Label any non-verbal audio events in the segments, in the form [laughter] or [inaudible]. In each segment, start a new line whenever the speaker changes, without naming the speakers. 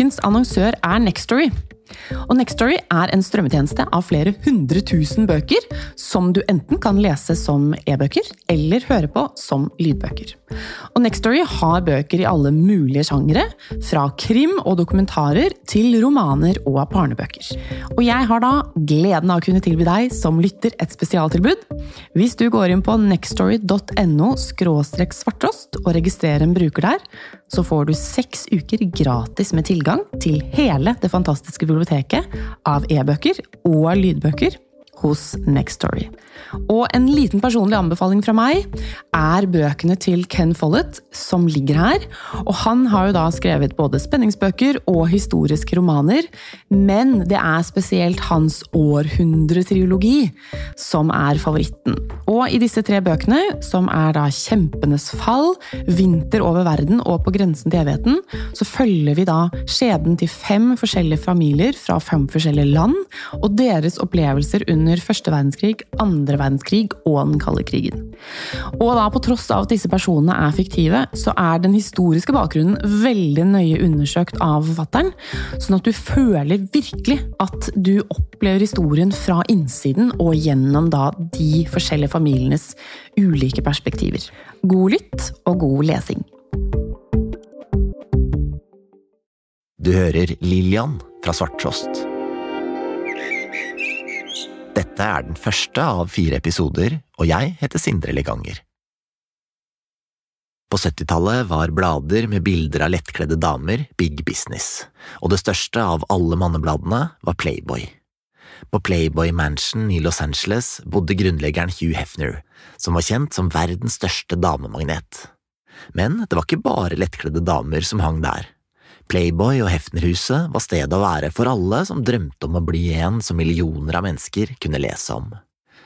ukens annonsør er Nextory. Og Nextory er en strømmetjeneste av flere hundre tusen bøker, som du enten kan lese som e-bøker eller høre på som lydbøker. Og Nextory har bøker i alle mulige sjangere, fra krim og dokumentarer til romaner og barnebøker. Og jeg har da gleden av å kunne tilby deg som lytter et spesialtilbud. Hvis du går inn på nextory.no svartrost og registrerer en bruker der, så får du seks uker gratis med tilgang til hele det fantastiske biblioteket av e-bøker og lydbøker hos Nextory. Og en liten personlig anbefaling fra meg er bøkene til Ken Follett, som ligger her. Og han har jo da skrevet både spenningsbøker og historiske romaner, men det er spesielt hans århundretriologi som er favoritten. Og i disse tre bøkene, som er da Kjempenes fall, Vinter over verden og På grensen til evigheten, så følger vi da skjebnen til fem forskjellige familier fra fem forskjellige land, og deres opplevelser under første verdenskrig, andre verdenskrig og den kalde krigen. Og da på tross av at disse personene er fiktive, så er den historiske bakgrunnen veldig nøye undersøkt av forfatteren, sånn at du føler virkelig at du opplever historien fra innsiden og gjennom da de forskjellige familienes ulike perspektiver. God lytt og god lesing.
Du hører Lillian fra Svarttrost. Dette er den første av fire episoder, og jeg heter Sindre Leganger. På 70-tallet var blader med bilder av lettkledde damer big business, og det største av alle mannebladene var Playboy. På Playboy Mansion i Los Angeles bodde grunnleggeren Hugh Hefner, som var kjent som verdens største damemagnet. Men det var ikke bare lettkledde damer som hang der. Playboy og Hefnerhuset var stedet å være for alle som drømte om å bli en som millioner av mennesker kunne lese om.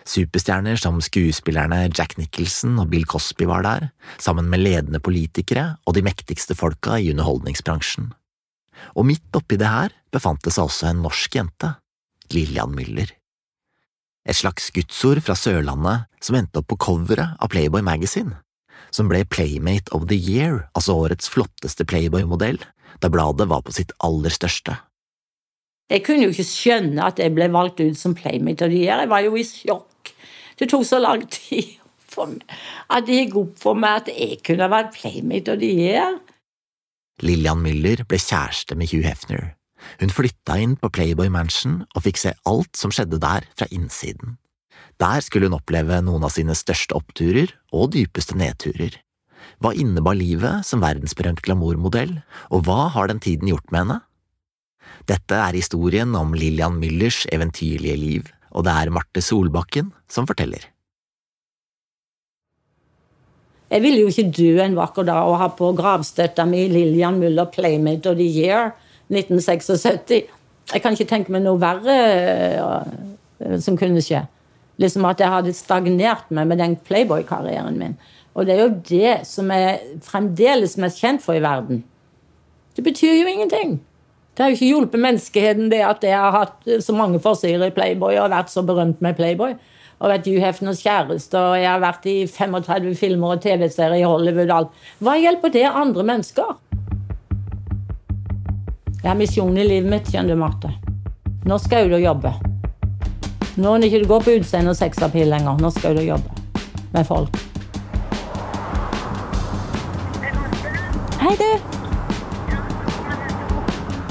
Superstjerner som skuespillerne Jack Nicholson og Bill Cosby var der, sammen med ledende politikere og de mektigste folka i underholdningsbransjen. Og midt oppi det her befant det seg også en norsk jente, Lillian Müller. Et slags gudsord fra Sørlandet som endte opp på coveret av Playboy Magazine, som ble Playmate of the Year, altså årets flotteste Playboy-modell, da bladet var på sitt aller største.
Jeg kunne jo ikke skjønne at jeg ble valgt ut som Playmate av de her. Jeg var jo i sjokk. Det tok så lang tid at det gikk opp for meg at jeg kunne vært Playmate av de her.
Lillian Müller ble kjæreste med Hugh Hefner. Hun flytta inn på Playboy Mansion og fikk se alt som skjedde der fra innsiden. Der skulle hun oppleve noen av sine største oppturer og dypeste nedturer. Hva innebar livet som verdensberømt glamourmodell, og hva har den tiden gjort med henne? Dette er historien om Lillian Müllers eventyrlige liv, og det er Marte Solbakken som forteller.
Jeg ville jo ikke dø en vakker dag og ha på gravstøtta mi Lillian Müller Playmate of the Year 1976. Jeg kan ikke tenke meg noe verre uh, som kunne skje. Liksom at jeg hadde stagnert meg med den Playboy-karrieren min. Og det er jo det som er fremdeles mest kjent for i verden. Det betyr jo ingenting. Det har jo ikke hjulpet menneskeheten det at jeg har hatt så mange forsider i Playboy og vært så berømt med Playboy. Og vært Hugh Hefners kjæreste, og jeg har vært i 35 filmer og TV-serier i Hollywood. og alt. Hva hjelper det andre mennesker? Jeg har misjon i livet mitt, skjønner du, Marte. Nå skal og jobbe. Nå når det ikke går på utseende og sexappeal lenger. Nå skal du jobbe med folk.
Hei, du.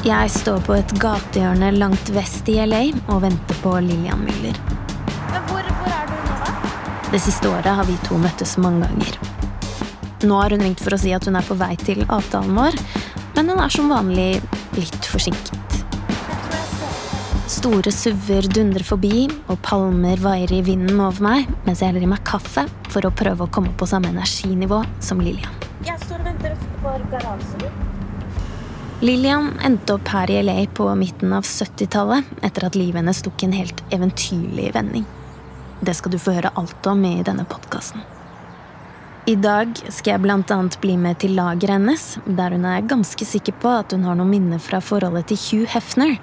Jeg står på et gatehjørne langt vest i LA og venter på Lillian Müller.
Men hvor, hvor er du nå, da?
Det siste året har vi to møttes mange ganger. Nå har hun ringt for å si at hun er på vei til avtalen vår, men hun er som vanlig litt forsinket. Store suver dundrer forbi, og palmer vaier i vinden over meg mens jeg heller i meg kaffe for å prøve å komme på samme energinivå som Lillian.
Jeg står
Lillian endte opp her i LA på midten av 70-tallet etter at livet hennes tok en helt eventyrlig vending. Det skal du få høre alt om i denne podkasten. I dag skal jeg annet bli med til lageret hennes, der hun er ganske sikker på at hun har noen minner fra forholdet til Hugh Hefner,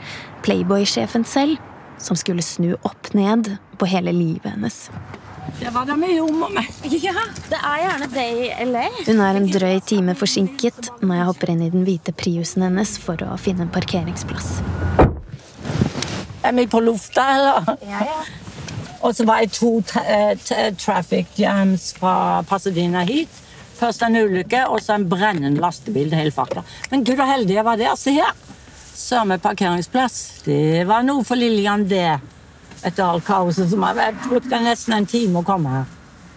Playboy-sjefen selv, som skulle snu opp ned på hele livet hennes.
Det var det vi gjorde med.
Ja, det er gjerne det i LA.
Hun er en drøy time forsinket når jeg hopper inn i den hvite Priusen hennes for å finne en parkeringsplass.
Er vi på lufta, eller?
Ja, ja.
Og så var jeg to tra eh, tra- traffic jams fra Pasadena hit. Først en ulykke, og så en brennende lastebil. Hele fakta. Men gud, og heldig jeg var der. Se her! Samme parkeringsplass. Det var noe for Lillian, det. Etter alt kaoset som har vært. Jeg Brukte nesten en time å komme her.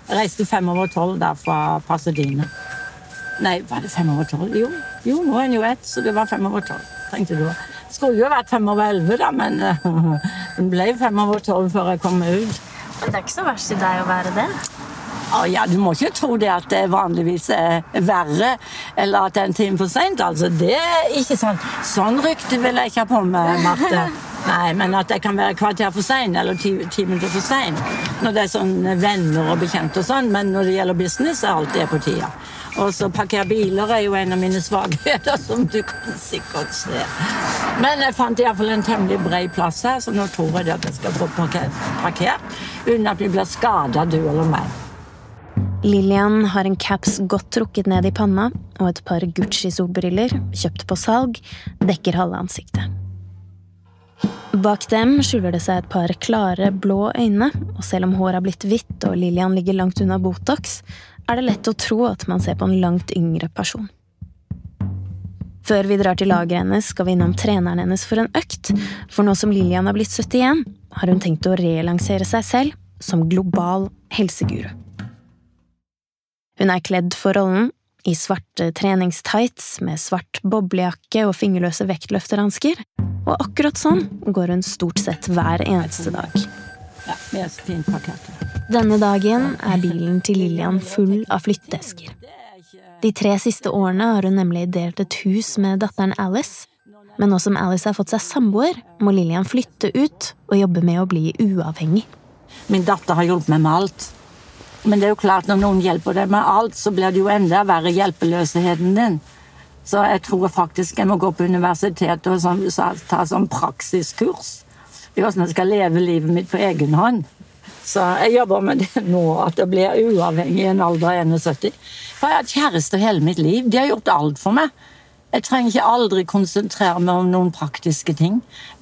Jeg reiste fem over tolv der fra Pasadena. Nei, var det fem over tolv? Jo, jo, nå er den jo ett, så det var fem over tolv. Tenkte du. Det skulle jo vært fem over elleve, da, men eh, [laughs] den ble fem over tolv før jeg kom ut.
Men det er ikke så verst i deg å være det.
Å ja, Du må ikke tro det at det vanligvis er verre, eller at det er en time for seint. Altså, det er ikke sånn. Sånn rykte vil jeg ikke ha på meg, Marte. [laughs] Nei, Men at jeg kan være kvarter for sein eller ti, ti minutter for sein når det er sånn venner og bekjente og sånn, men når det gjelder business, er alt det på tida. Og så parkere biler er jo en av mine svakheter, som du kan sikkert se. Men jeg fant iallfall en temmelig bred plass her, så nå tror jeg det at jeg skal få parkert, parkert uten at vi blir skada, du eller meg.
Lillian har en caps godt trukket ned i panna, og et par Gucci-solbriller, kjøpt på salg, dekker halve ansiktet. Bak dem skjuler det seg et par klare, blå øyne, og selv om håret har blitt hvitt og Lillian ligger langt unna Botox, er det lett å tro at man ser på en langt yngre person. Før vi drar til lageret hennes, skal vi innom treneren hennes for en økt, for nå som Lillian har blitt 71, har hun tenkt å relansere seg selv som global helseguru. Hun er kledd for rollen, i svarte treningstights med svart boblejakke og fingerløse vektløfterhansker, og akkurat sånn går hun stort sett hver eneste dag. Denne dagen er bilen til Lillian full av flytteesker. De tre siste årene har hun nemlig delt et hus med datteren Alice, men nå som Alice har fått seg samboer, må Lillian flytte ut og jobbe med å bli uavhengig.
Min datter har hjulpet meg med alt. Men det er jo klart, når noen hjelper deg med alt, så blir det jo enda verre hjelpeløsheten din. Så jeg tror faktisk jeg må gå på universitetet og sånn, så, ta sånn praksiskurs i hvordan jeg skal leve livet mitt på egen hånd. Så jeg jobber med det nå, at jeg blir uavhengig i en alder av 71. For jeg har hatt kjæreste hele mitt liv. De har gjort alt for meg. Jeg trenger ikke aldri konsentrere meg om noen praktiske ting.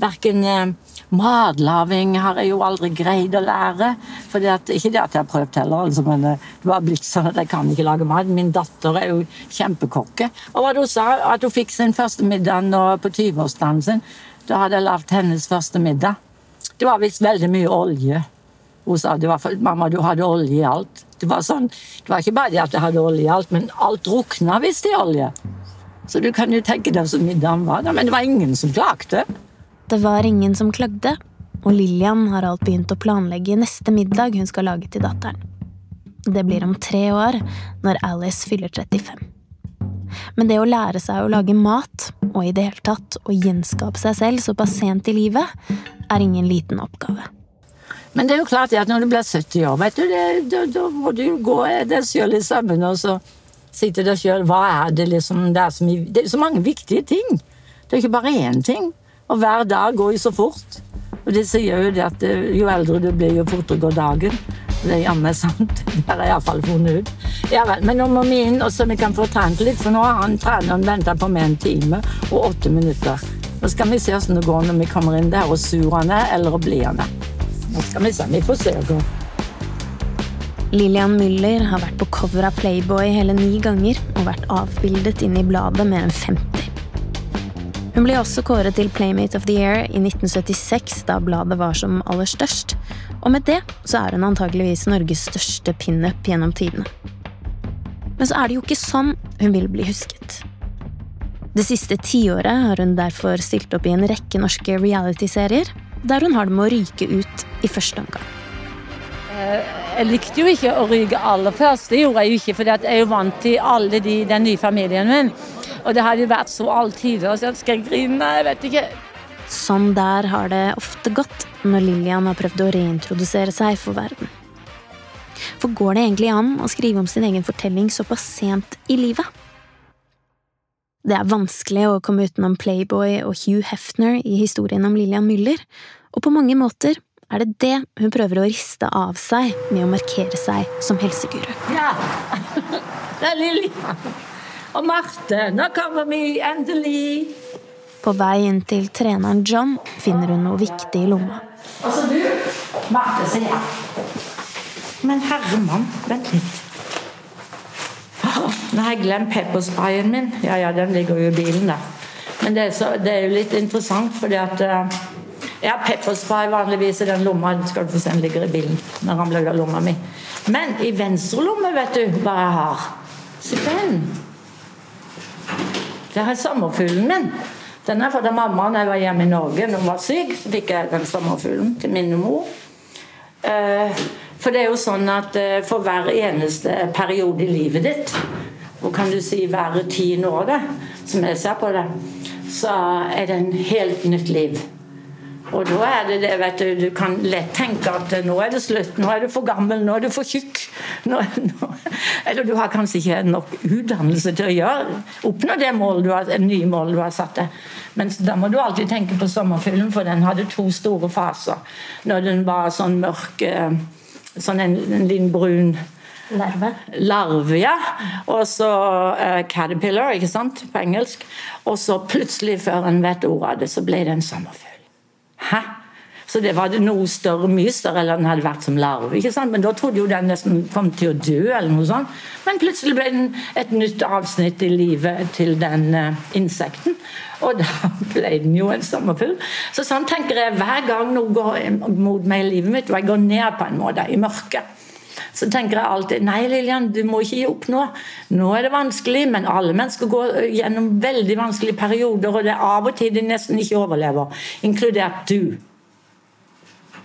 Verken eh, matlaging har jeg jo aldri greid å lære. Fordi at, ikke det at jeg har prøvd heller, altså, men eh, det var blitt sånn at jeg kan ikke lage mat. Min datter er jo kjempekokke. Og hva du sa, at hun fikk sin første middag på 20-årsdagen sin. Da hadde jeg lagd hennes første middag. Det var visst veldig mye olje. Hun sa det var for, mamma, du hadde olje i alt. Det var sånn, det var ikke bare det at jeg hadde olje i alt, men alt drukna visst i olje. Så du kan jo tenke deg så middagen var. da, Men det var ingen som klagde.
Det var ingen som klagde, og Lillian har alt begynt å planlegge neste middag hun skal lage til datteren. Det blir om tre år, når Alice fyller 35. Men det å lære seg å lage mat, og i det hele tatt å gjenskape seg selv såpass sent i livet, er ingen liten oppgave.
Men det er jo klart at når du blir 70 år, vet du, det, da, da må du jo gå deg sjøl i sømmene og så si til deg sjøl hva er det liksom det er, så mye, det er så mange viktige ting. Det er ikke bare én ting. Og hver dag går jo så fort. Og det sier jo det at eh, jo eldre du blir, jo fortere går dagen. Det er jammen sant. [laughs] Det har jeg iallfall funnet ut. Ja vel, Men nå må vi inn, og så vi kan få trent litt, for nå har han treneren venta på meg en time og åtte minutter. Nå skal vi se hvordan det går når vi kommer inn der, og sur han er, eller blir han er. Nå skal vi se. Vi får se. Gå.
Lillian Müller har vært på cover av Playboy hele ni ganger og vært avbildet inne i bladet mer enn 50. Hun ble også kåret til Playmate of the Year i 1976, da bladet var som aller størst, og med det så er hun antageligvis Norges største pinup gjennom tidene. Men så er det jo ikke sånn hun vil bli husket. Det siste tiåret har hun derfor stilt opp i en rekke norske realityserier, der hun har det med å ryke ut i første omgang.
Jeg likte jo ikke å ryke aller først. Det gjorde jeg jo ikke, for jeg er jo vant til alle de, den nye familien min. Og det hadde jo vært så all tider. Skal jeg grine? Jeg vet ikke.
Sånn der har det ofte gått når Lillian har prøvd å reintrodusere seg for verden. For går det egentlig an å skrive om sin egen fortelling såpass sent i livet? Det er vanskelig å komme utenom Playboy og Hugh Hefner i historien om Lillian Müller, og på mange måter er det det hun prøver å riste av seg med å markere seg som helseguru.
Ja. Det er Lilly Og Marte. Nå kommer vi endelig.
På vei inn til treneren John finner hun noe viktig i lomma.
Altså, du. Marte, sier jeg. Men herremann, vent litt. Nå har jeg glemt peppersprayen min. Ja, ja, den ligger jo i bilen der. Men det er, så, det er jo litt interessant, fordi at uh, har pepperspray vanligvis i den lomma. Den Skal du få se den ligger i bilen. Den ramler ut av lomma mi. Men i venstre lomme, vet du hva jeg har? Se på den. Det er sommerfuglen min. Den er fra da mamma da jeg var hjemme i Norge når hun var syk. Så fikk jeg den sommerfuglen til min mor. Uh, for det er jo sånn at uh, for hver eneste periode i livet ditt, og kan du si hver tiende år, det, som jeg ser på det, så er det en helt nytt liv. Og da er det det, vet du, du kan lett tenke at nå er det slutt, nå er du for gammel, nå er du for tjukk. Nå, nå, eller du har kanskje ikke nok utdannelse til å gjøre, oppnå det målet du har, nye målet du har satt deg. Men da må du alltid tenke på sommerfuglen, for den hadde to store faser. Når den var sånn mørk, eh, sånn en, en liten brun
Larve.
larve, ja. Og så uh, caterpillar, ikke sant, på engelsk. Og så plutselig, før en vet ordet av det, så ble det en sommerfugl. Hæ? Så det var noe større, mye større enn den hadde vært som larve. ikke sant? Men da trodde jo den nesten kom til å dø, eller noe sånt. Men plutselig ble den et nytt avsnitt i livet til den uh, insekten. Og da [laughs] ble den jo en sommerfugl. Så sånn tenker jeg hver gang noe går mot meg i livet mitt, og jeg går ned på en måte, i mørket så tenker jeg alltid nei Lilian, du må ikke gi opp nå. Nå er det vanskelig, men alle mennesker går gjennom veldig vanskelige perioder, og det er av og til de nesten ikke overlever, inkludert du.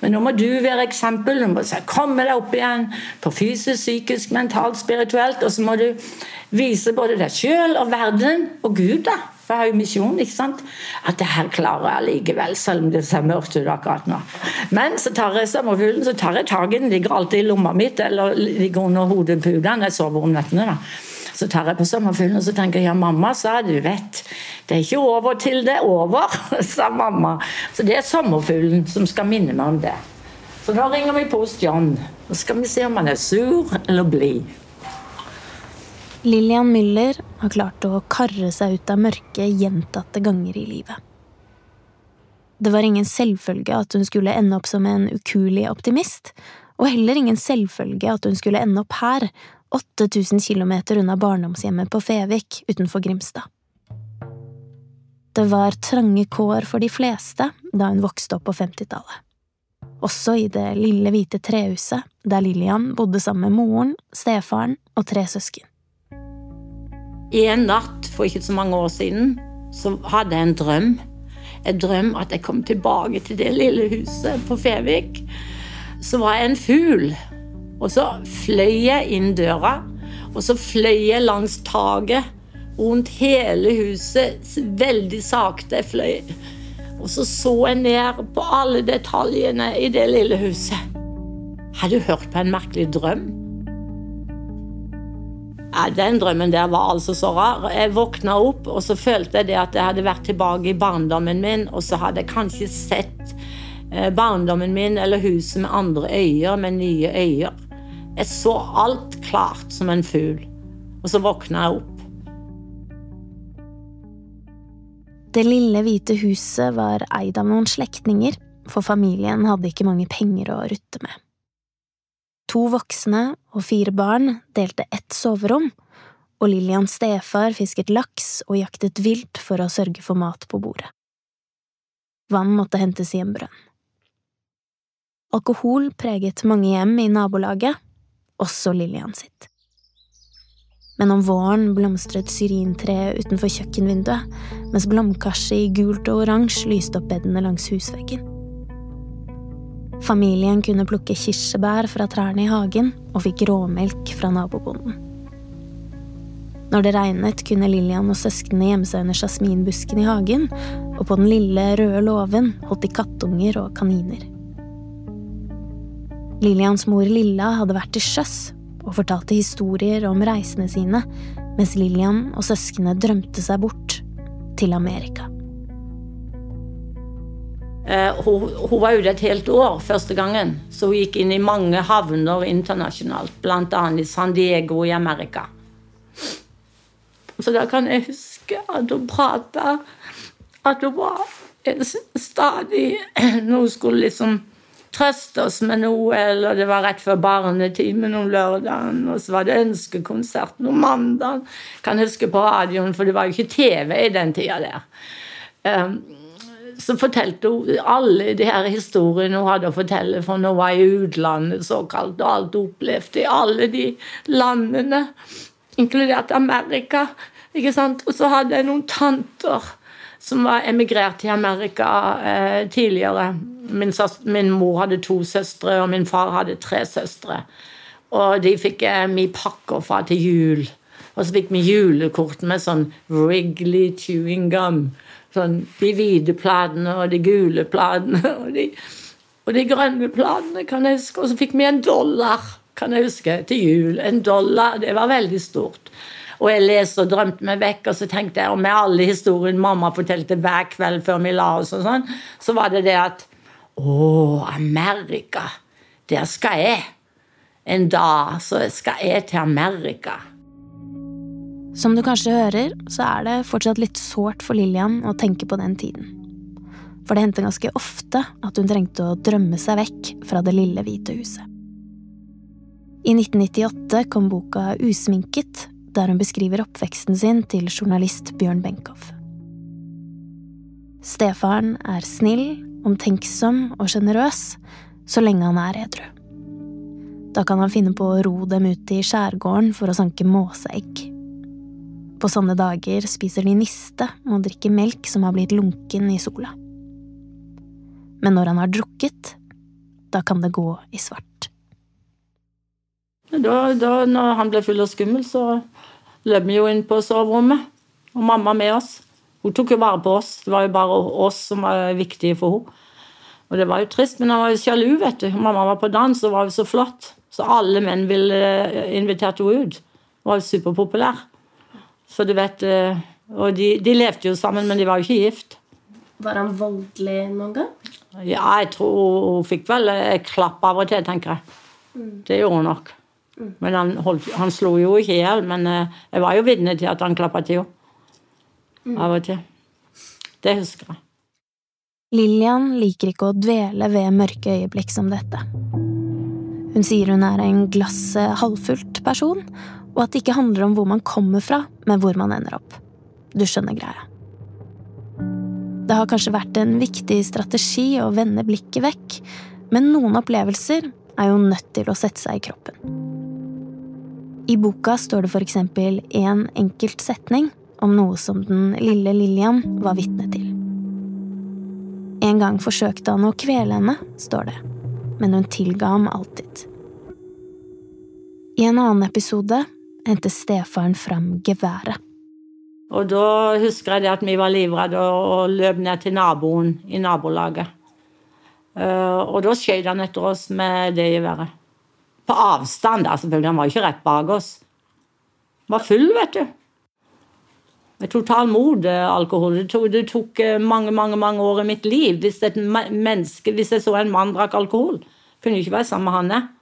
Men nå må du være eksempel. Du må komme deg opp igjen på fysisk, psykisk, mentalt, spirituelt. Og så må du vise både deg sjøl og verden og Gud, da. For jeg har jo misjon, ikke sant. At det her klarer jeg likevel, selv om det ser mørkt ut akkurat nå. Men så tar jeg sommerfuglen, så tar jeg tak i den. Ligger alltid i lomma mitt eller ligger under hodepuden. Jeg sover om nettene, da. Så tar jeg på sommerfuglen og så tenker jeg ja, mamma sa du vet, det er ikke over til det er over, [laughs] sa mamma. Så det er sommerfuglen som skal minne meg om det. Så da ringer vi hos John. Så skal vi se om han er sur eller blid.
Lillian Müller har klart å karre seg ut av mørket gjentatte ganger i livet. Det var ingen selvfølge at hun skulle ende opp som en ukuelig optimist, og heller ingen selvfølge at hun skulle ende opp her, 8000 kilometer unna barndomshjemmet på Fevik utenfor Grimstad. Det var trange kår for de fleste da hun vokste opp på 50-tallet. Også i det lille, hvite trehuset der Lillian bodde sammen med moren, stefaren og tre søsken.
En natt for ikke så mange år siden så hadde jeg en drøm. En drøm at jeg kom tilbake til det lille huset på Fevik. Så var jeg en fugl og så fløy jeg inn døra, og så fløy jeg langs taket rundt hele huset, veldig sakte. Jeg fløy. Og så så jeg ned på alle detaljene i det lille huset. Har du hørt på en merkelig drøm? Ja, Den drømmen der var altså så rar. Jeg våkna opp, og så følte jeg det at jeg hadde vært tilbake i barndommen min, og så hadde jeg kanskje sett eh, barndommen min eller huset med andre øyer, med nye øyer. Jeg så alt klart som en fugl, og så våkna jeg opp.
Det lille hvite huset var eid av noen slektninger, for familien hadde ikke mange penger å rutte med. To voksne og fire barn delte ett soverom, og Lillians stefar fisket laks og jaktet vilt for å sørge for mat på bordet. Vann måtte hentes i en brønn. Alkohol preget mange hjem i nabolaget, også Lillian sitt. Men om våren blomstret syrintreet utenfor kjøkkenvinduet, mens blomkarset i gult og oransje lyste opp bedene langs husveggen. Familien kunne plukke kirsebær fra trærne i hagen og fikk råmelk fra nabobonden. Når det regnet, kunne Lillian og søsknene gjemme seg under jasminbusken i hagen, og på den lille, røde låven holdt de kattunger og kaniner. Lillians mor Lilla hadde vært til sjøs og fortalte historier om reisene sine, mens Lillian og søsknene drømte seg bort til Amerika.
Eh, hun, hun, var ute et helt år første gangen, så hun gikk inn i mange havner internasjonalt, bl.a. i San Diego i Amerika. Så da kan jeg huske at hun prata At hun var stadig [clears throat] Når hun skulle liksom trøste oss med noe, eller det var rett før barnetimen om lørdagen, og så var det ønskekonserten om mandagen. Kan huske på radioen, for det var jo ikke TV i den tida der. Um, så fortalte hun alle de her historiene hun hadde å fortelle for nå var i utlandet, såkalt, og alt hun opplevde i alle de landene, inkludert Amerika. ikke sant? Og så hadde jeg noen tanter som var emigrert til Amerika eh, tidligere. Min, min, mor hadde to søstre, og min far hadde tre søstre. Og de fikk eh, mye pakker fra til jul. Og så fikk vi julekort med sånn Wrigley chewing gum. Sånn, de hvite platene og de gule platene og de, og de grønne platene, kan jeg huske. Og så fikk vi en dollar, kan jeg huske, til jul. En dollar, det var veldig stort. Og jeg leste og drømte meg vekk, og så tenkte jeg, og med alle historiene mamma fortalte hver kveld før vi la oss, og sånn, så var det det at Å, Amerika! Der skal jeg. En dag så skal jeg til Amerika.
Som du kanskje hører, så er det fortsatt litt sårt for Lillian å tenke på den tiden. For det hendte ganske ofte at hun trengte å drømme seg vekk fra det lille hvite huset. I 1998 kom boka Usminket, der hun beskriver oppveksten sin til journalist Bjørn Benkow. Stefaren er snill, omtenksom og sjenerøs så lenge han er edru. Da kan han finne på å ro dem ut i skjærgården for å sanke måseegg. På sånne dager spiser de niste og drikker melk som har blitt lunken i sola. Men når han har drukket, da kan det gå i svart.
Da, da når han ble full og skummel, så løp vi jo inn på soverommet. Og mamma med oss. Hun tok jo vare på oss. Det var jo bare oss som var viktige for henne. Og det var jo trist, men han var jo sjalu, vet du. Mamma var på dans og var jo så flott. Så alle menn ville eh, invitert henne ut. Hun var jo superpopulær. Så du vet eh, Og de, de, levde jo sammen, men de var jo ikke gift.
Var han voldelig noen gang?
Ja, jeg tror hun fikk vel et klapp av og til, tenker jeg. Mm. Det gjorde hun nok. Mm. Men han, holdt, han, slo jo ikke i hjel. Men eh, jeg var jo vitne til at han klappa til henne. Mm. Av og til. Det husker jeg.
Lillian liker ikke å dvele ved mørke øyeblikk som dette. Hun sier hun er en glasset halvfullt person, og at det ikke handler om hvor man kommer fra, men hvor man ender opp. Du skjønner greia. Det har kanskje vært en viktig strategi å vende blikket vekk, men noen opplevelser er jo nødt til å sette seg i kroppen. I boka står det for eksempel en enkelt setning om noe som den lille Lillian var vitne til. En gang forsøkte han å kvele henne, står det, men hun tilga ham alltid. I en annen episode henter stefaren fram geværet.
Og da husker jeg det at vi var livredde og løp ned til naboen i nabolaget. Eh, og da skjøt han etter oss med det geværet. På avstand, da, selvfølgelig. Han var ikke rett bak oss. Han var full, vet du. Med total alkohol. Det tok, det tok eh, mange, mange mange år i mitt liv hvis et menneske, hvis jeg så en mann drakk alkohol. Kunne ikke være sammen med han. Jeg.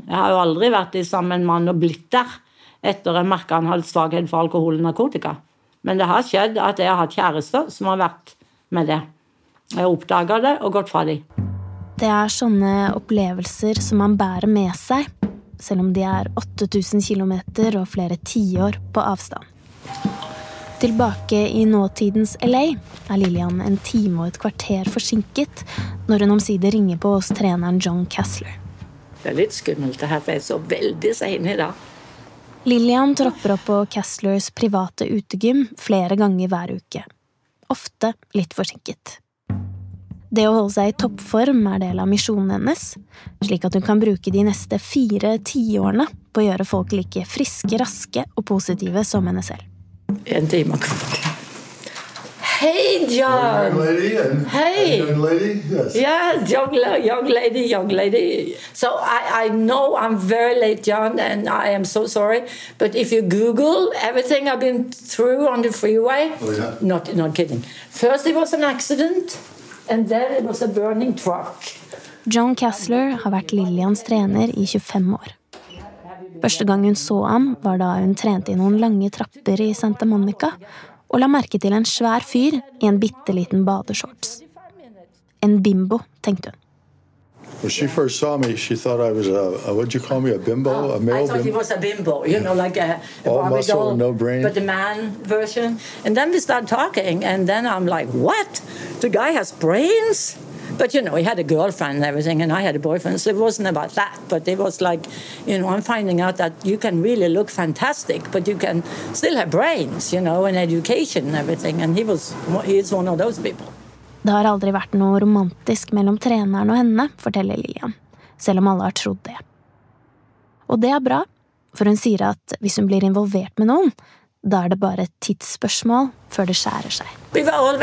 Jeg har jo aldri vært sammen med en mann og blitt der etter jeg merka han hadde svakhet for alkohol og narkotika. Men det har skjedd at jeg har hatt kjærester som har vært med det. Jeg har oppdaga det og gått fra dem.
Det er sånne opplevelser som man bærer med seg, selv om de er 8000 km og flere tiår på avstand. Tilbake i nåtidens LA er Lillian en time og et kvarter forsinket når hun omsider ringer på hos treneren John Cassler.
Det er litt skummelt det her, for jeg er så veldig sein i dag.
Lillian tropper opp på Castlers private utegym flere ganger hver uke. Ofte litt forsinket. Det å holde seg i toppform er del av misjonen hennes, slik at hun kan bruke de neste fire tiårene på å gjøre folk like friske, raske og positive som henne selv.
En time Hey, John.
Young lady and
hey,
young lady. Yes.
Yeah, young, young lady, young lady. So I, I know I'm very late, John, and I am so sorry. But if you Google everything I've been through on the freeway,
Oh, yeah.
not not kidding. First it was an accident. And then it was a burning truck.
John Cassler har vært Lillians trener i 25 år. Første gang hun så ham, var da hun trente i noen lange trapper i Santa Monica og la merke til en svær fyr i en bitte liten badeshorts. En bimbo, tenkte hun.
When she first saw me, she thought I was a, a what'd you call me, a bimbo, a
I thought
bimbo?
he was a bimbo, you know, like a, a
All
Barbie
muscle,
doll,
no brain.
but the man version. And then we start talking, and then I'm like, what? The guy has brains? But you know, he had a girlfriend and everything, and I had a boyfriend, so it wasn't about that. But it was like, you know, I'm finding out that you can really look fantastic, but you can still have brains, you know, and education and everything. And he was, he's one of those people.
Det har aldri vært noe romantisk mellom treneren og henne, forteller Lillian, selv om alle har trodd det. Og det er bra, for hun sier at hvis hun blir involvert med noen, da er det bare et tidsspørsmål før det skjærer seg.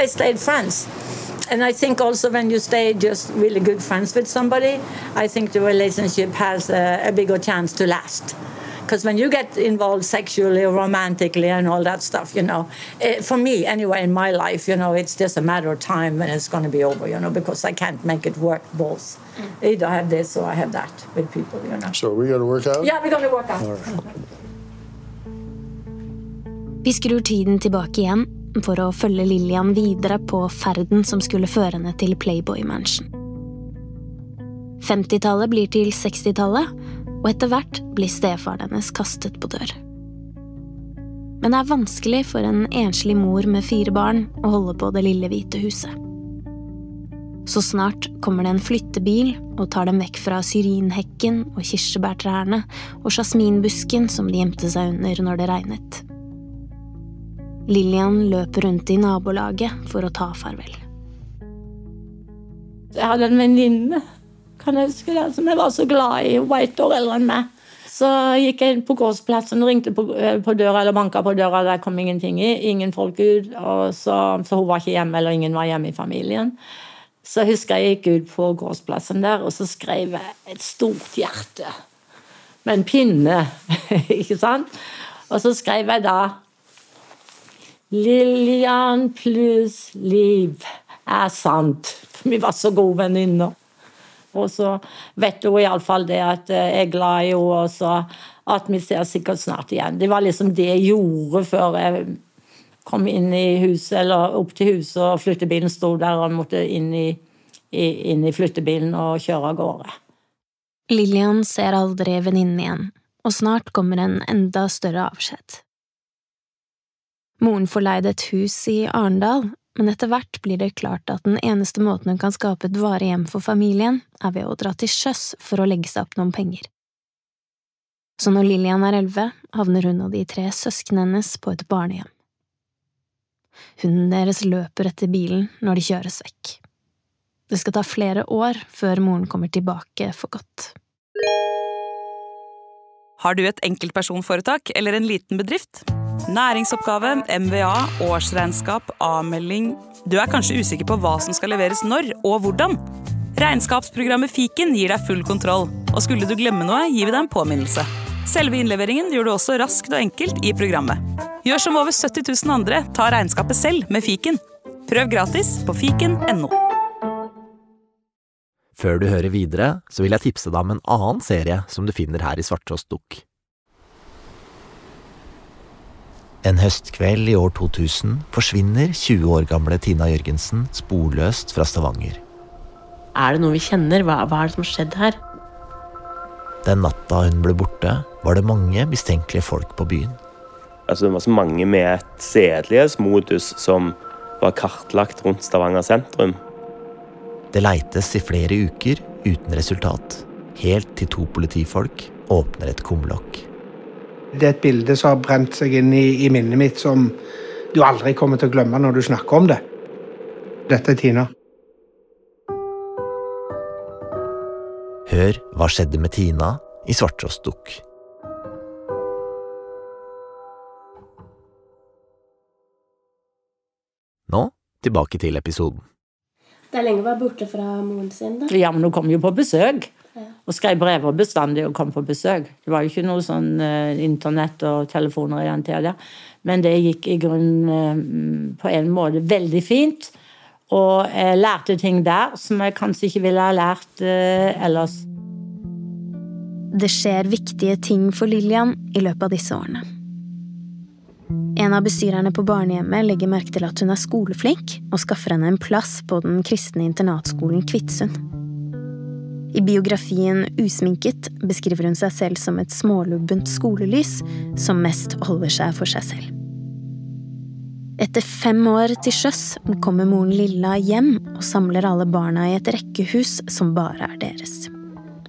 Stayed friends. And I think also when you stay just really good friends with somebody, I think the relationship has a, a bigger chance to last. Because when you get involved sexually or romantically and all that stuff, you know, eh, for me anyway in my life, you know, it's just a matter of time when it's going to be over, you know, because I can't make it work both. Either I have this or I have that with people, you know.
So we going to work out.
Yeah, we're going to work out.
Vi skrur tiden tilbake igjen for å følge Lillian videre på ferden som skulle føre henne til Playboy Mansion. 50-tallet blir til 60-tallet, og etter hvert blir stefaren hennes kastet på dør. Men det er vanskelig for en enslig mor med fire barn å holde på Det lille hvite huset. Så snart kommer det en flyttebil og tar dem vekk fra syrinhekken og kirsebærtrærne og jasminbusken som de gjemte seg under når det regnet. Lillian løper rundt i nabolaget for å ta farvel.
Jeg hadde en venninne kan jeg huske det, som jeg var så glad i. Hun var ett år eldre enn meg. Så gikk jeg inn på gårdsplassen ringte på, eh, på døra eller banka på døra. Der kom ingenting i. Ingen folk ut. Så, så hun var ikke hjemme, eller ingen var hjemme i familien. Så husker jeg gikk ut på gårdsplassen der, og så skrev jeg et stort hjerte. Med en pinne, [laughs] ikke sant? Og så skrev jeg da Lillian pluss Liv er sant. Vi var så gode venninner. Og så vet hun iallfall det at jeg er glad i henne, og så at vi ser sikkert snart igjen. Det var liksom det jeg gjorde før jeg kom inn i huset, eller opp til huset, og flyttebilen sto der, og måtte inn i, i, inn i flyttebilen og kjøre av gårde.
Lillian ser aldri venninnen igjen, og snart kommer en enda større avskjed. Moren får leid et hus i Arendal, men etter hvert blir det klart at den eneste måten hun kan skape et varig hjem for familien, er ved å dra til sjøs for å legge seg opp noen penger. Så når Lillian er elleve, havner hun og de tre søsknene hennes på et barnehjem. Hunden deres løper etter bilen når de kjøres vekk. Det skal ta flere år før moren kommer tilbake for godt.
Har du et enkeltpersonforetak eller en liten bedrift? Næringsoppgave, MVA, årsregnskap, avmelding Du er kanskje usikker på hva som skal leveres når og hvordan? Regnskapsprogrammet Fiken gir deg full kontroll, og skulle du glemme noe, gir vi deg en påminnelse. Selve innleveringen gjør du også raskt og enkelt i programmet. Gjør som over 70 000 andre, ta regnskapet selv med Fiken. Prøv gratis på fiken.no.
Før du hører videre, så vil jeg tipse deg om en annen serie som du finner her i Svarttrost Dukk. En høstkveld i år 2000 forsvinner 20 år gamle Tina Jørgensen sporløst fra Stavanger.
Er det noe vi kjenner? Hva, hva er det som har skjedd her?
Den natta hun ble borte, var det mange mistenkelige folk på byen.
Altså, det var så mange med et sedelighetsmodus som var kartlagt rundt Stavanger sentrum.
Det leites i flere uker uten resultat, helt til to politifolk åpner et kumlokk.
Det er et bilde som har brent seg inn i, i minnet mitt som du aldri kommer til å glemme når du snakker om det. Dette er Tina.
Hør hva skjedde med Tina i Svarttrostdukk. Nå tilbake til episoden.
Det er lenge å være borte fra moren sin, da.
Ja, men hun kom jo på besøk. Og skrev brever bestandig og kom på besøk. Det var jo ikke noe sånn uh, internett og telefoner i den tida. Men det gikk i grunnen uh, på en måte veldig fint. Og jeg lærte ting der som jeg kanskje ikke ville ha lært uh, ellers.
Det skjer viktige ting for Lillian i løpet av disse årene. En av bestyrerne på barnehjemmet legger merke til at hun er skoleflink, og skaffer henne en plass på den kristne internatskolen Kvitsund. I biografien Usminket beskriver hun seg selv som et smålubbent skolelys som mest holder seg for seg selv. Etter fem år til sjøs kommer moren Lilla hjem og samler alle barna i et rekkehus som bare er deres.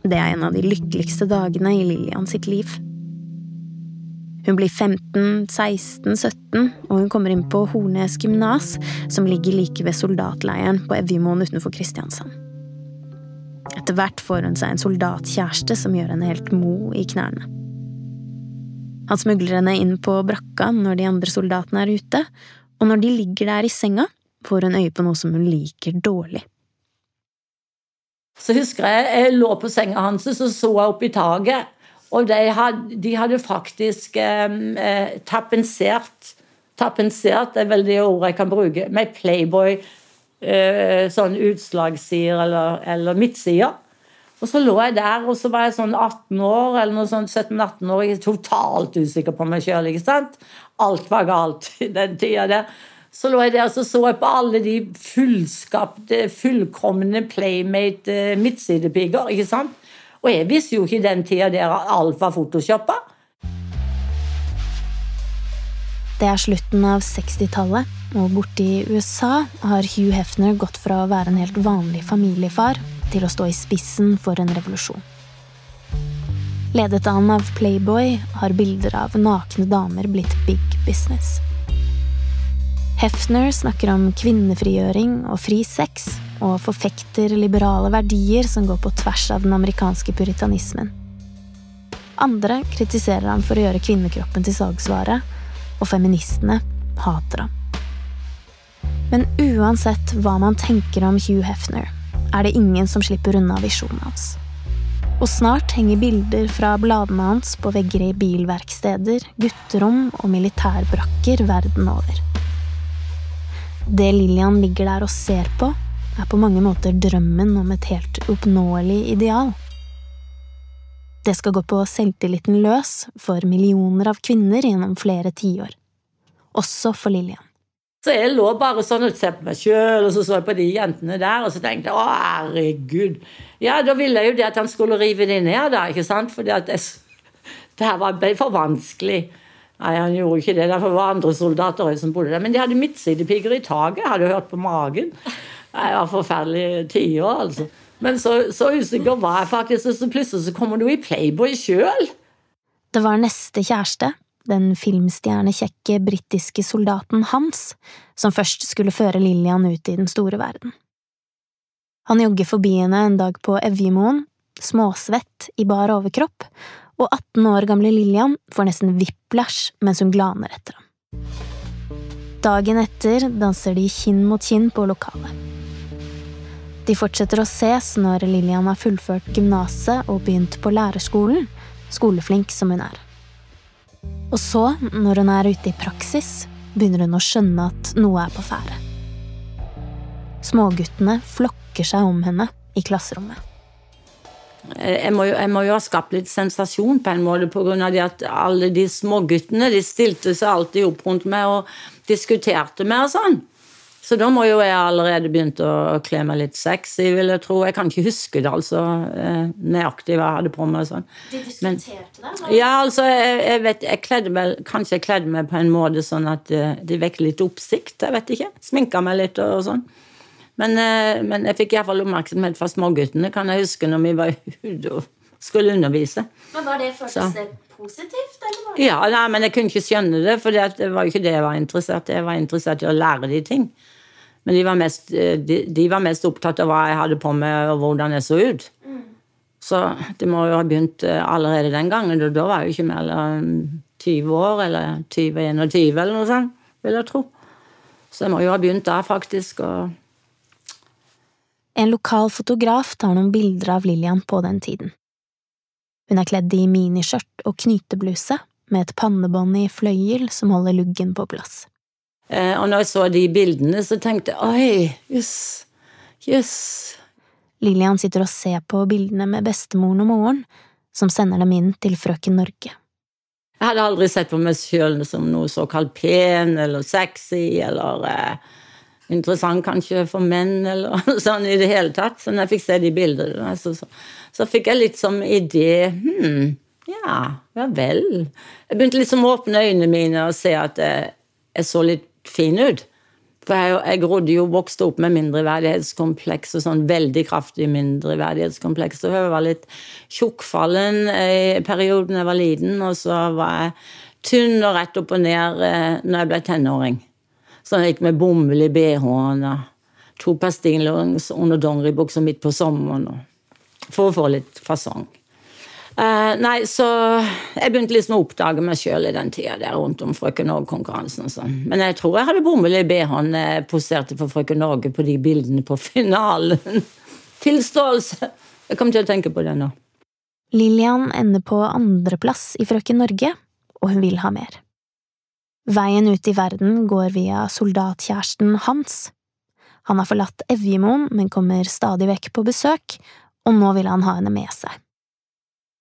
Det er en av de lykkeligste dagene i Lillian sitt liv. Hun blir 15, 16, 17, og hun kommer inn på Hornes gymnas, som ligger like ved soldatleiren på Evjemoen utenfor Kristiansand. Etter hvert får hun seg en soldatkjæreste som gjør henne helt mo i knærne. Han smugler henne inn på brakka når de andre soldatene er ute, og når de ligger der i senga, får hun øye på noe som hun liker dårlig.
Så husker jeg jeg lå på senga hans og så så jeg opp i taket. Og de hadde, de hadde faktisk eh, tapensert Tapensert er vel det ordet jeg kan bruke, med Playboy sånn utslagssider eller, eller midtsider. Og så lå jeg der, og så var jeg sånn 18 år, eller noe sånt, 17-18 år, jeg totalt usikker på meg sjøl. Alt var galt i den tida der. Så lå jeg der og så, så jeg på alle de fullskapte, fullkomne Playmate eh, midtsidepiger. ikke sant? Og jeg visste jo ikke i den tida der alt var photoshoppa.
Det er slutten av 60-tallet, og borte i USA har Hugh Hefner gått fra å være en helt vanlig familiefar til å stå i spissen for en revolusjon. Ledet an av Playboy har bilder av nakne damer blitt big business. Hefner snakker om kvinnefrigjøring og fri sex, og forfekter liberale verdier som går på tvers av den amerikanske puritanismen. Andre kritiserer ham for å gjøre kvinnekroppen til salgsvare, og feministene hater ham. Men uansett hva man tenker om Hugh Hefner, er det ingen som slipper unna visjonen hans. Og snart henger bilder fra bladene hans på vegger i bilverksteder, gutterom og militærbrakker verden over. Det Lillian ligger der og ser på, er på mange måter drømmen om et helt oppnåelig ideal. Det skal gå på selvtilliten løs for millioner av kvinner gjennom flere tiår. Også for Lillian.
Så jeg lå bare sånn og så på meg sjøl, og så så jeg på de jentene der, og så tenkte jeg å, herregud. Ja, da ville jeg jo det at han skulle rive de ned, da, ikke sant? For [laughs] det, her var for vanskelig. Nei, han gjorde ikke det, derfor var andre soldater som bodde der. Men de hadde midtsidepigger i taket, hadde hørt på magen. Det var forferdelige tider, altså. Men så, så usikker var jeg faktisk, så plutselig så kommer du i Playboy sjøl.
Det var neste kjæreste, den filmstjernekjekke britiske soldaten Hans, som først skulle føre Lillian ut i den store verden. Han jogger forbi henne en dag på Evjemoen, småsvett i bar overkropp, og 18 år gamle Lillian får nesten whiplash mens hun glaner etter ham. Dagen etter danser de kinn mot kinn på lokalet. De fortsetter å ses når Lillian har fullført gymnaset og begynt på lærerskolen, skoleflink som hun er. Og så, når hun er ute i praksis, begynner hun å skjønne at noe er på ferde. Småguttene flokker seg om henne i klasserommet.
Jeg må, jo, jeg må jo ha skapt litt sensasjon på en måte pga. at alle de småguttene stilte seg alltid opp rundt meg og diskuterte meg og sånn. Så da må jo jeg allerede begynt å kle meg litt sexy, vil jeg tro. Jeg kan ikke huske det, altså, eh, nøyaktig hva jeg hadde på meg. Sånn.
De diskuterte det?
Ja, altså, jeg, jeg, vet jeg kledde meg, Kanskje jeg kledde meg på en måte sånn at uh, det vekker litt oppsikt. Jeg vet ikke. Sminka meg litt og, og sånn. Men, uh, men jeg fikk iallfall oppmerksomhet fra småguttene, kan jeg huske, når vi var ute [laughs] og skulle undervise.
Men var det første det positivt? Eller?
Ja, nei, men jeg kunne ikke skjønne det, for det var jo ikke det jeg var interessert i. Jeg var interessert i å lære de ting. Men de var, mest, eh, de, de var, mest, opptatt av hva jeg hadde på meg, og hvordan jeg så ut. Mm. Så det må jo ha begynt eh, allerede den gangen. Da var jeg jo ikke mer enn 20 år, eller 20-21, eller noe sånt, vil jeg tro. Så jeg må jo ha begynt da, faktisk. Og...
En lokal fotograf tar noen bilder av Lillian på den tiden. Hun er kledd i miniskjørt og knytebluse, med et pannebånd i fløyel som holder luggen på plass.
Eh, og når jeg så de bildene, så tenkte jeg oi, jøss, jøss.
Lillian sitter og ser på bildene med bestemoren og moren, som sender dem inn til Frøken Norge.
Jeg hadde aldri sett på meg sjøl som noe såkalt pen eller sexy eller eh, interessant kanskje for menn eller [laughs] sånn i det hele tatt. Så når jeg fikk se de bildene, så, så, så fikk jeg litt som idé Hm, ja, ja vel. Jeg begynte liksom å åpne øynene mine og se at jeg, jeg så litt fin ut. For jeg, jeg rodde jo vokste opp med mindreverdighetskompleks og sånn veldig kraftig mindreverdighetskompleks. Så jeg var litt tjukkfallen i perioden jeg var liten, og så var jeg tynn og rett opp og ned eh, når jeg ble tenåring. Så jeg gikk med bomull i bh-en og to par stillongs under dongeribuksa midt på sommeren for å få litt fasong. Uh, nei, så jeg begynte liksom å oppdage meg sjøl i den tida der rundt om Frøken Norge-konkurransen. og sånn. Men jeg tror jeg hadde bomull i bh-en jeg poserte for Frøken Norge på de bildene på [laughs] finalen. Tilståelse! Jeg kommer til å tenke på det nå.
Lillian ender på andreplass i Frøken Norge, og hun vil ha mer. Veien ut i verden går via soldatkjæresten Hans. Han har forlatt Evjemoen, men kommer stadig vekk på besøk, og nå vil han ha henne med seg.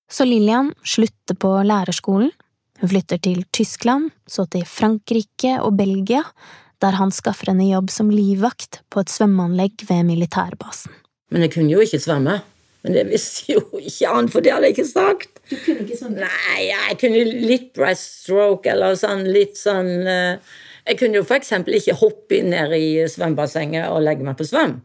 Så Lillian slutter på lærerskolen, hun flytter til Tyskland, så til Frankrike og Belgia, der han skaffer henne jobb som livvakt på et svømmeanlegg ved militærbasen.
Men jeg kunne jo ikke svømme. Men det visste jo ikke han, for det hadde jeg ikke sagt.
Du kunne ikke svømme?
Nei, jeg kunne litt breaststroke eller sånn litt sånn uh, Jeg kunne jo eksempel ikke hoppe ned i svømmebassenget og legge meg på svøm.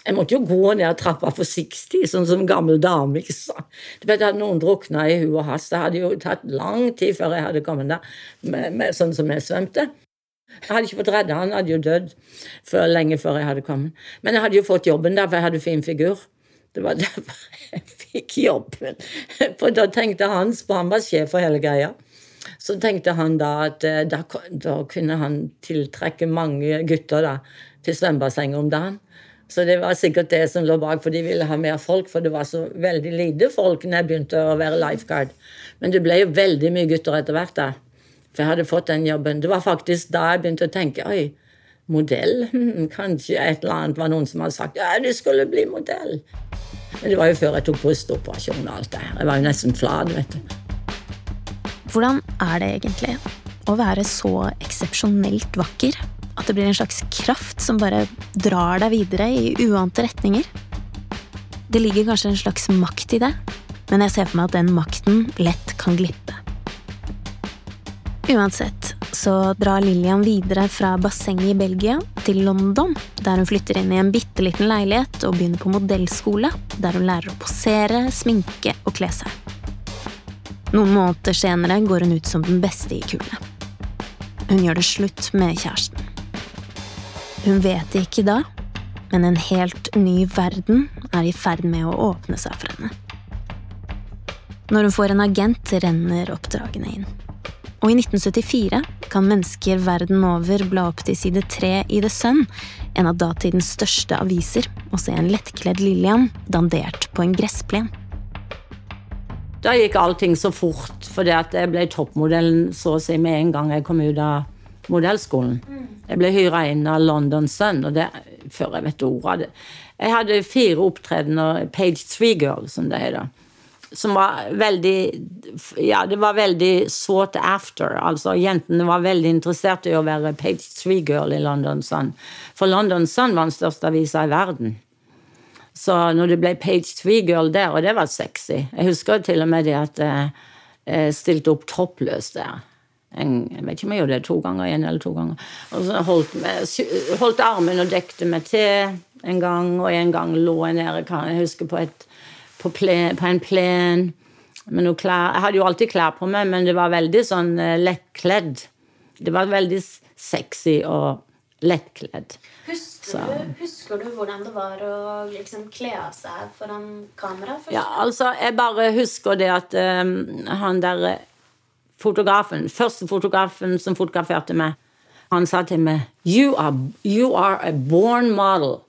Jeg måtte jo gå ned trappa forsiktig, sånn som gammel dame. ikke sant? Du vet, Hadde noen drukna i huet hans, det hadde jo tatt lang tid før jeg hadde kommet der, med, med, sånn som jeg svømte. Jeg hadde ikke fått redda han, hadde jo dødd lenge før jeg hadde kommet. Men jeg hadde jo fått jobben der, for jeg hadde fin figur. Det var [laughs] derfor jeg fikk jobben. For da tenkte han, for han var sjef for hele greia. Så tenkte han da at eh, da, da kunne han tiltrekke mange gutter da, til svømmebassenget om dagen. Så det var sikkert det som lå bak, for de ville ha mer folk. For det var så veldig lite folk når jeg begynte å være lifeguard. Men det ble jo veldig mye gutter etter hvert. da. For jeg hadde fått den jobben. Det var faktisk da jeg begynte å tenke oi, modell? [laughs] Kanskje et eller annet var noen som hadde sagt ja, du skulle bli modell. Men det var jo før jeg tok brystoperasjon og alt det her. Jeg var jo nesten flat, vet du.
Hvordan er det egentlig å være så eksepsjonelt vakker at det blir en slags kraft som bare drar deg videre i uante retninger. Det ligger kanskje en slags makt i det, men jeg ser for meg at den makten lett kan glippe. Uansett så drar Lillian videre fra bassenget i Belgia til London, der hun flytter inn i en bitte liten leilighet og begynner på modellskole, der hun lærer å posere, sminke og kle seg. Noen måneder senere går hun ut som den beste i kullet. Hun gjør det slutt med kjæresten. Hun vet det ikke da, men en helt ny verden er i ferd med å åpne seg for henne. Når hun får en agent, renner oppdragene inn. Og i 1974 kan mennesker verden over bla opp til side tre i The Sun, en av datidens største aviser, og se en lettkledd Lillian dandert på en gressplen.
Da gikk allting så fort, fordi jeg ble toppmodellen så å si med en gang jeg kom ut av modellskolen. Jeg ble hyra inn av London Sun, og det, før jeg vet ordet av det Jeg hadde fire opptredener, Page Three Girl, som det heter. Som var veldig Ja, det var veldig sought after. Altså, jentene var veldig interessert i å være Page Three Girl i London Sun. For London Sun var den største avisa i verden. Så når det ble Page Three Girl der, og det var sexy Jeg husker til og med det at jeg eh, stilte opp toppløs der. Jeg vet ikke om jeg gjorde det to ganger, en eller to ganger. Og så holdt, med, holdt armen og dekte meg til en gang, og en gang lå jeg nede jeg husker på, et, på, plen, på en plen med noe klær. Jeg hadde jo alltid klær på meg, men det var veldig sånn uh, lettkledd. Det var veldig sexy og lettkledd.
Husker du, husker du, hvordan det var å liksom kle av seg foran kamera?
Først? Ja, altså, jeg bare husker det at um, han der fotografen, første fotografen som fotograferte meg, han sa til meg you are, you are a born model.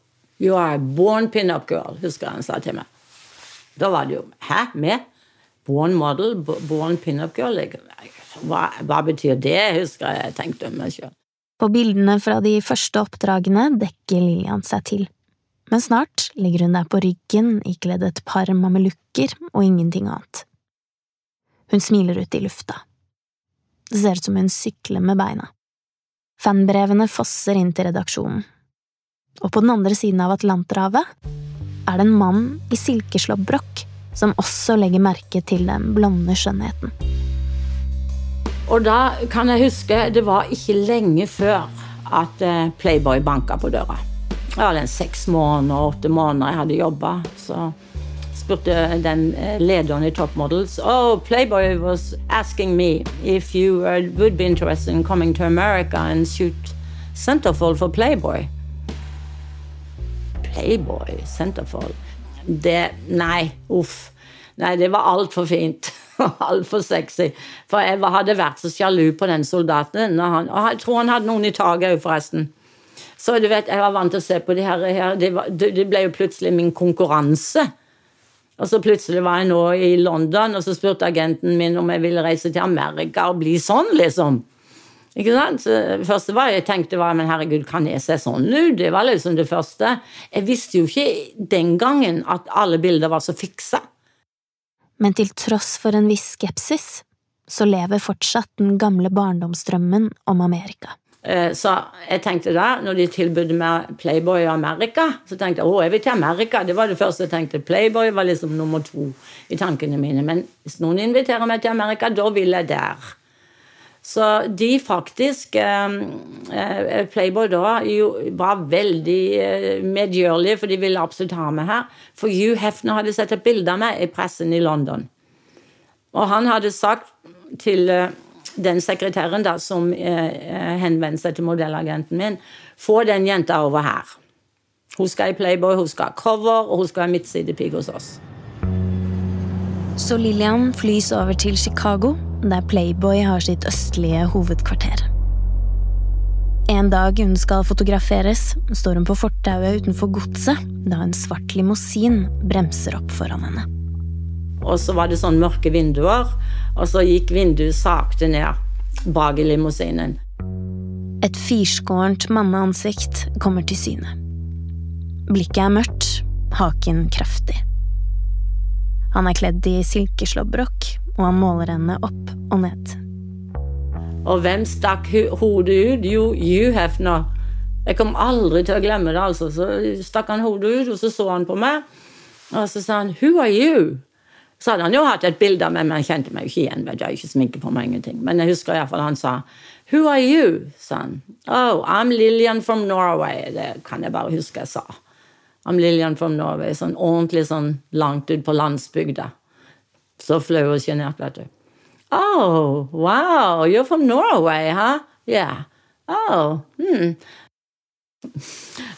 You are a born pin-up girl, husker han sa til meg. Da var det jo Hæ? Med? Born model? Born pin-up girl? Hva, hva, betyr det? husker jeg tenkte om meg sjøl.
På bildene fra de første oppdragene dekker Lillian seg til, men snart ligger hun der på ryggen ikledd et par mamelukker og ingenting annet. Hun smiler ut i lufta. Det ser ut som hun sykler med beina. Fanbrevene fosser inn til redaksjonen. Og på den andre siden av Atlanterhavet er det en mann i silkeslått brokk som også legger merke til den blonde skjønnheten.
Og da kan jeg huske Det var ikke lenge før at eh, Playboy banka på døra. Det var en seks måneder, åtte måneder jeg hadde jobba. Så spurte den eh, lederen i Top Models Oh, Playboy was asking me if you would be interested in coming to America and shoot Centerfold for Playboy. Playboy, Centerfold Det Nei, uff. Nei, det var altfor fint. [laughs] Altfor sexy. For jeg hadde vært så sjalu på den soldaten. Han, og jeg tror han hadde noen i taket òg, forresten. Så du vet, jeg var vant til å se på de her, her det, var, det, ble jo plutselig min konkurranse. Og så plutselig var jeg nå i London, og så spurte agenten min om jeg ville reise til Amerika og bli sånn, liksom. Ikke sant? Så det første var jeg tenkte var, men herregud, kan jeg se sånn ut? Det var liksom det første. Jeg visste jo ikke den gangen at alle bilder var så fiksa.
Men til tross for en viss skepsis, så lever fortsatt den gamle barndomsdrømmen om Amerika.
Eh, så jeg tenkte da, når de tilbød meg Playboy i Amerika, så tenkte jeg å, jeg vil til Amerika. Det var det første jeg tenkte. Playboy var liksom nummer to i tankene mine. Men hvis noen inviterer meg til Amerika, da vil jeg der. Så de faktisk eh, eh, Playboy da jo, var veldig eh, medgjørlige, for de ville absolutt ha meg her. For Hugh Hefner hadde sett et bilde av meg i pressen i London. Og han hadde sagt til eh, den sekretæren da, som eh, henvendte seg til modellagenten min, få den jenta over her. Hun skal i Playboy, hun skal ha cover, og hun skal ha midtsidepigg hos oss.
Så Lillian flys over til Chicago, der Playboy har sitt østlige hovedkvarter. En dag hun skal fotograferes, står hun på fortauet utenfor godset da en svart limousin bremser opp foran henne.
Og så var det sånn mørke vinduer, og så gikk vinduet sakte ned bak i limousinen.
Et firskårent manneansikt kommer til syne. Blikket er mørkt, haken kraftig. Han er kledd i silkeslåbrok, og han måler henne opp og ned.
Og hvem stakk hodet ut? Jo, Hugh Hefner. Jeg kom aldri til å glemme det. altså. Så stakk han hodet ut, og så så han på meg. Og så sa han 'Who are you?' Så hadde han jo hatt et bilde av meg, men han kjente meg jo ikke igjen. Jeg har ikke sminke på meg, ingenting. Men jeg husker iallfall han sa 'Who are you?' sa han. 'Oh, I'm Lillian from Norway'. Det kan jeg bare huske jeg sa. I'm Lillian from Norway. Sånn ordentlig sånn langt ut på landsbygda. Så flau og sjenert, vet du. Oh, wow, you're from Norway, huh? Yeah. Oh, hmm.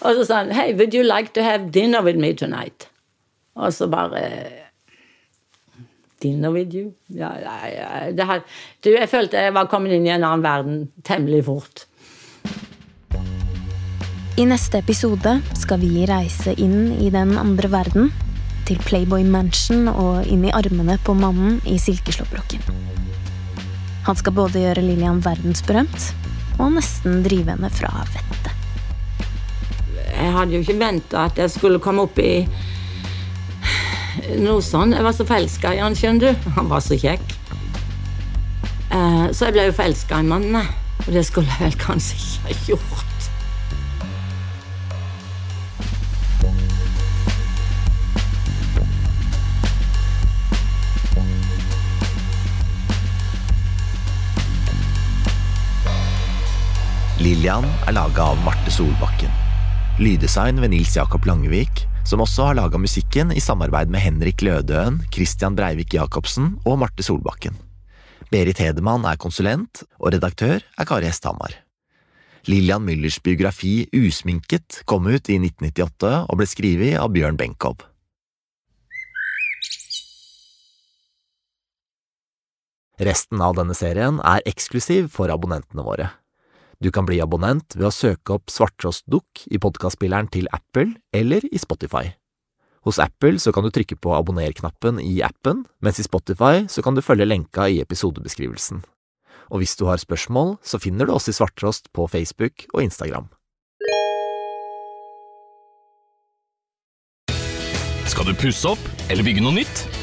Og så sa han, hey, would you like to have dinner with me tonight? Og så bare Dinner with you? Ja, ja, ja. Her, du, jeg følte jeg var kommet inn i en annen verden temmelig fort.
I neste episode skal vi reise inn i den andre verden. Til Playboy Mansion og inn i armene på mannen i silkeslåbroken. Han skal både gjøre Lillian verdensberømt og nesten drive henne fra vettet.
Jeg hadde jo ikke venta at jeg skulle komme opp i noe sånn. Jeg var så forelska i han, skjønner du. Han var så kjekk. Eh, så jeg ble jo forelska i mannen, og det skulle jeg vel kanskje ikke ha gjort.
Lillian er laga av Marte Solbakken. Lyddesign ved Nils Jakob Langevik, som også har laga musikken i samarbeid med Henrik Lødøen, Christian Breivik Jacobsen og Marte Solbakken. Berit Hedemann er konsulent, og redaktør er Kari Hesthamar. Lillian Müllers biografi Usminket kom ut i 1998 og ble skrevet av Bjørn Benkow. Resten av denne serien er eksklusiv for abonnentene våre. Du kan bli abonnent ved å søke opp Svarttrost Dukk i podkastspilleren til Apple eller i Spotify. Hos Apple så kan du trykke på abonner-knappen i appen, mens i Spotify så kan du følge lenka i episodebeskrivelsen. Og hvis du har spørsmål, så finner du oss i Svarttrost på Facebook og Instagram.
Skal du pusse opp eller bygge noe nytt?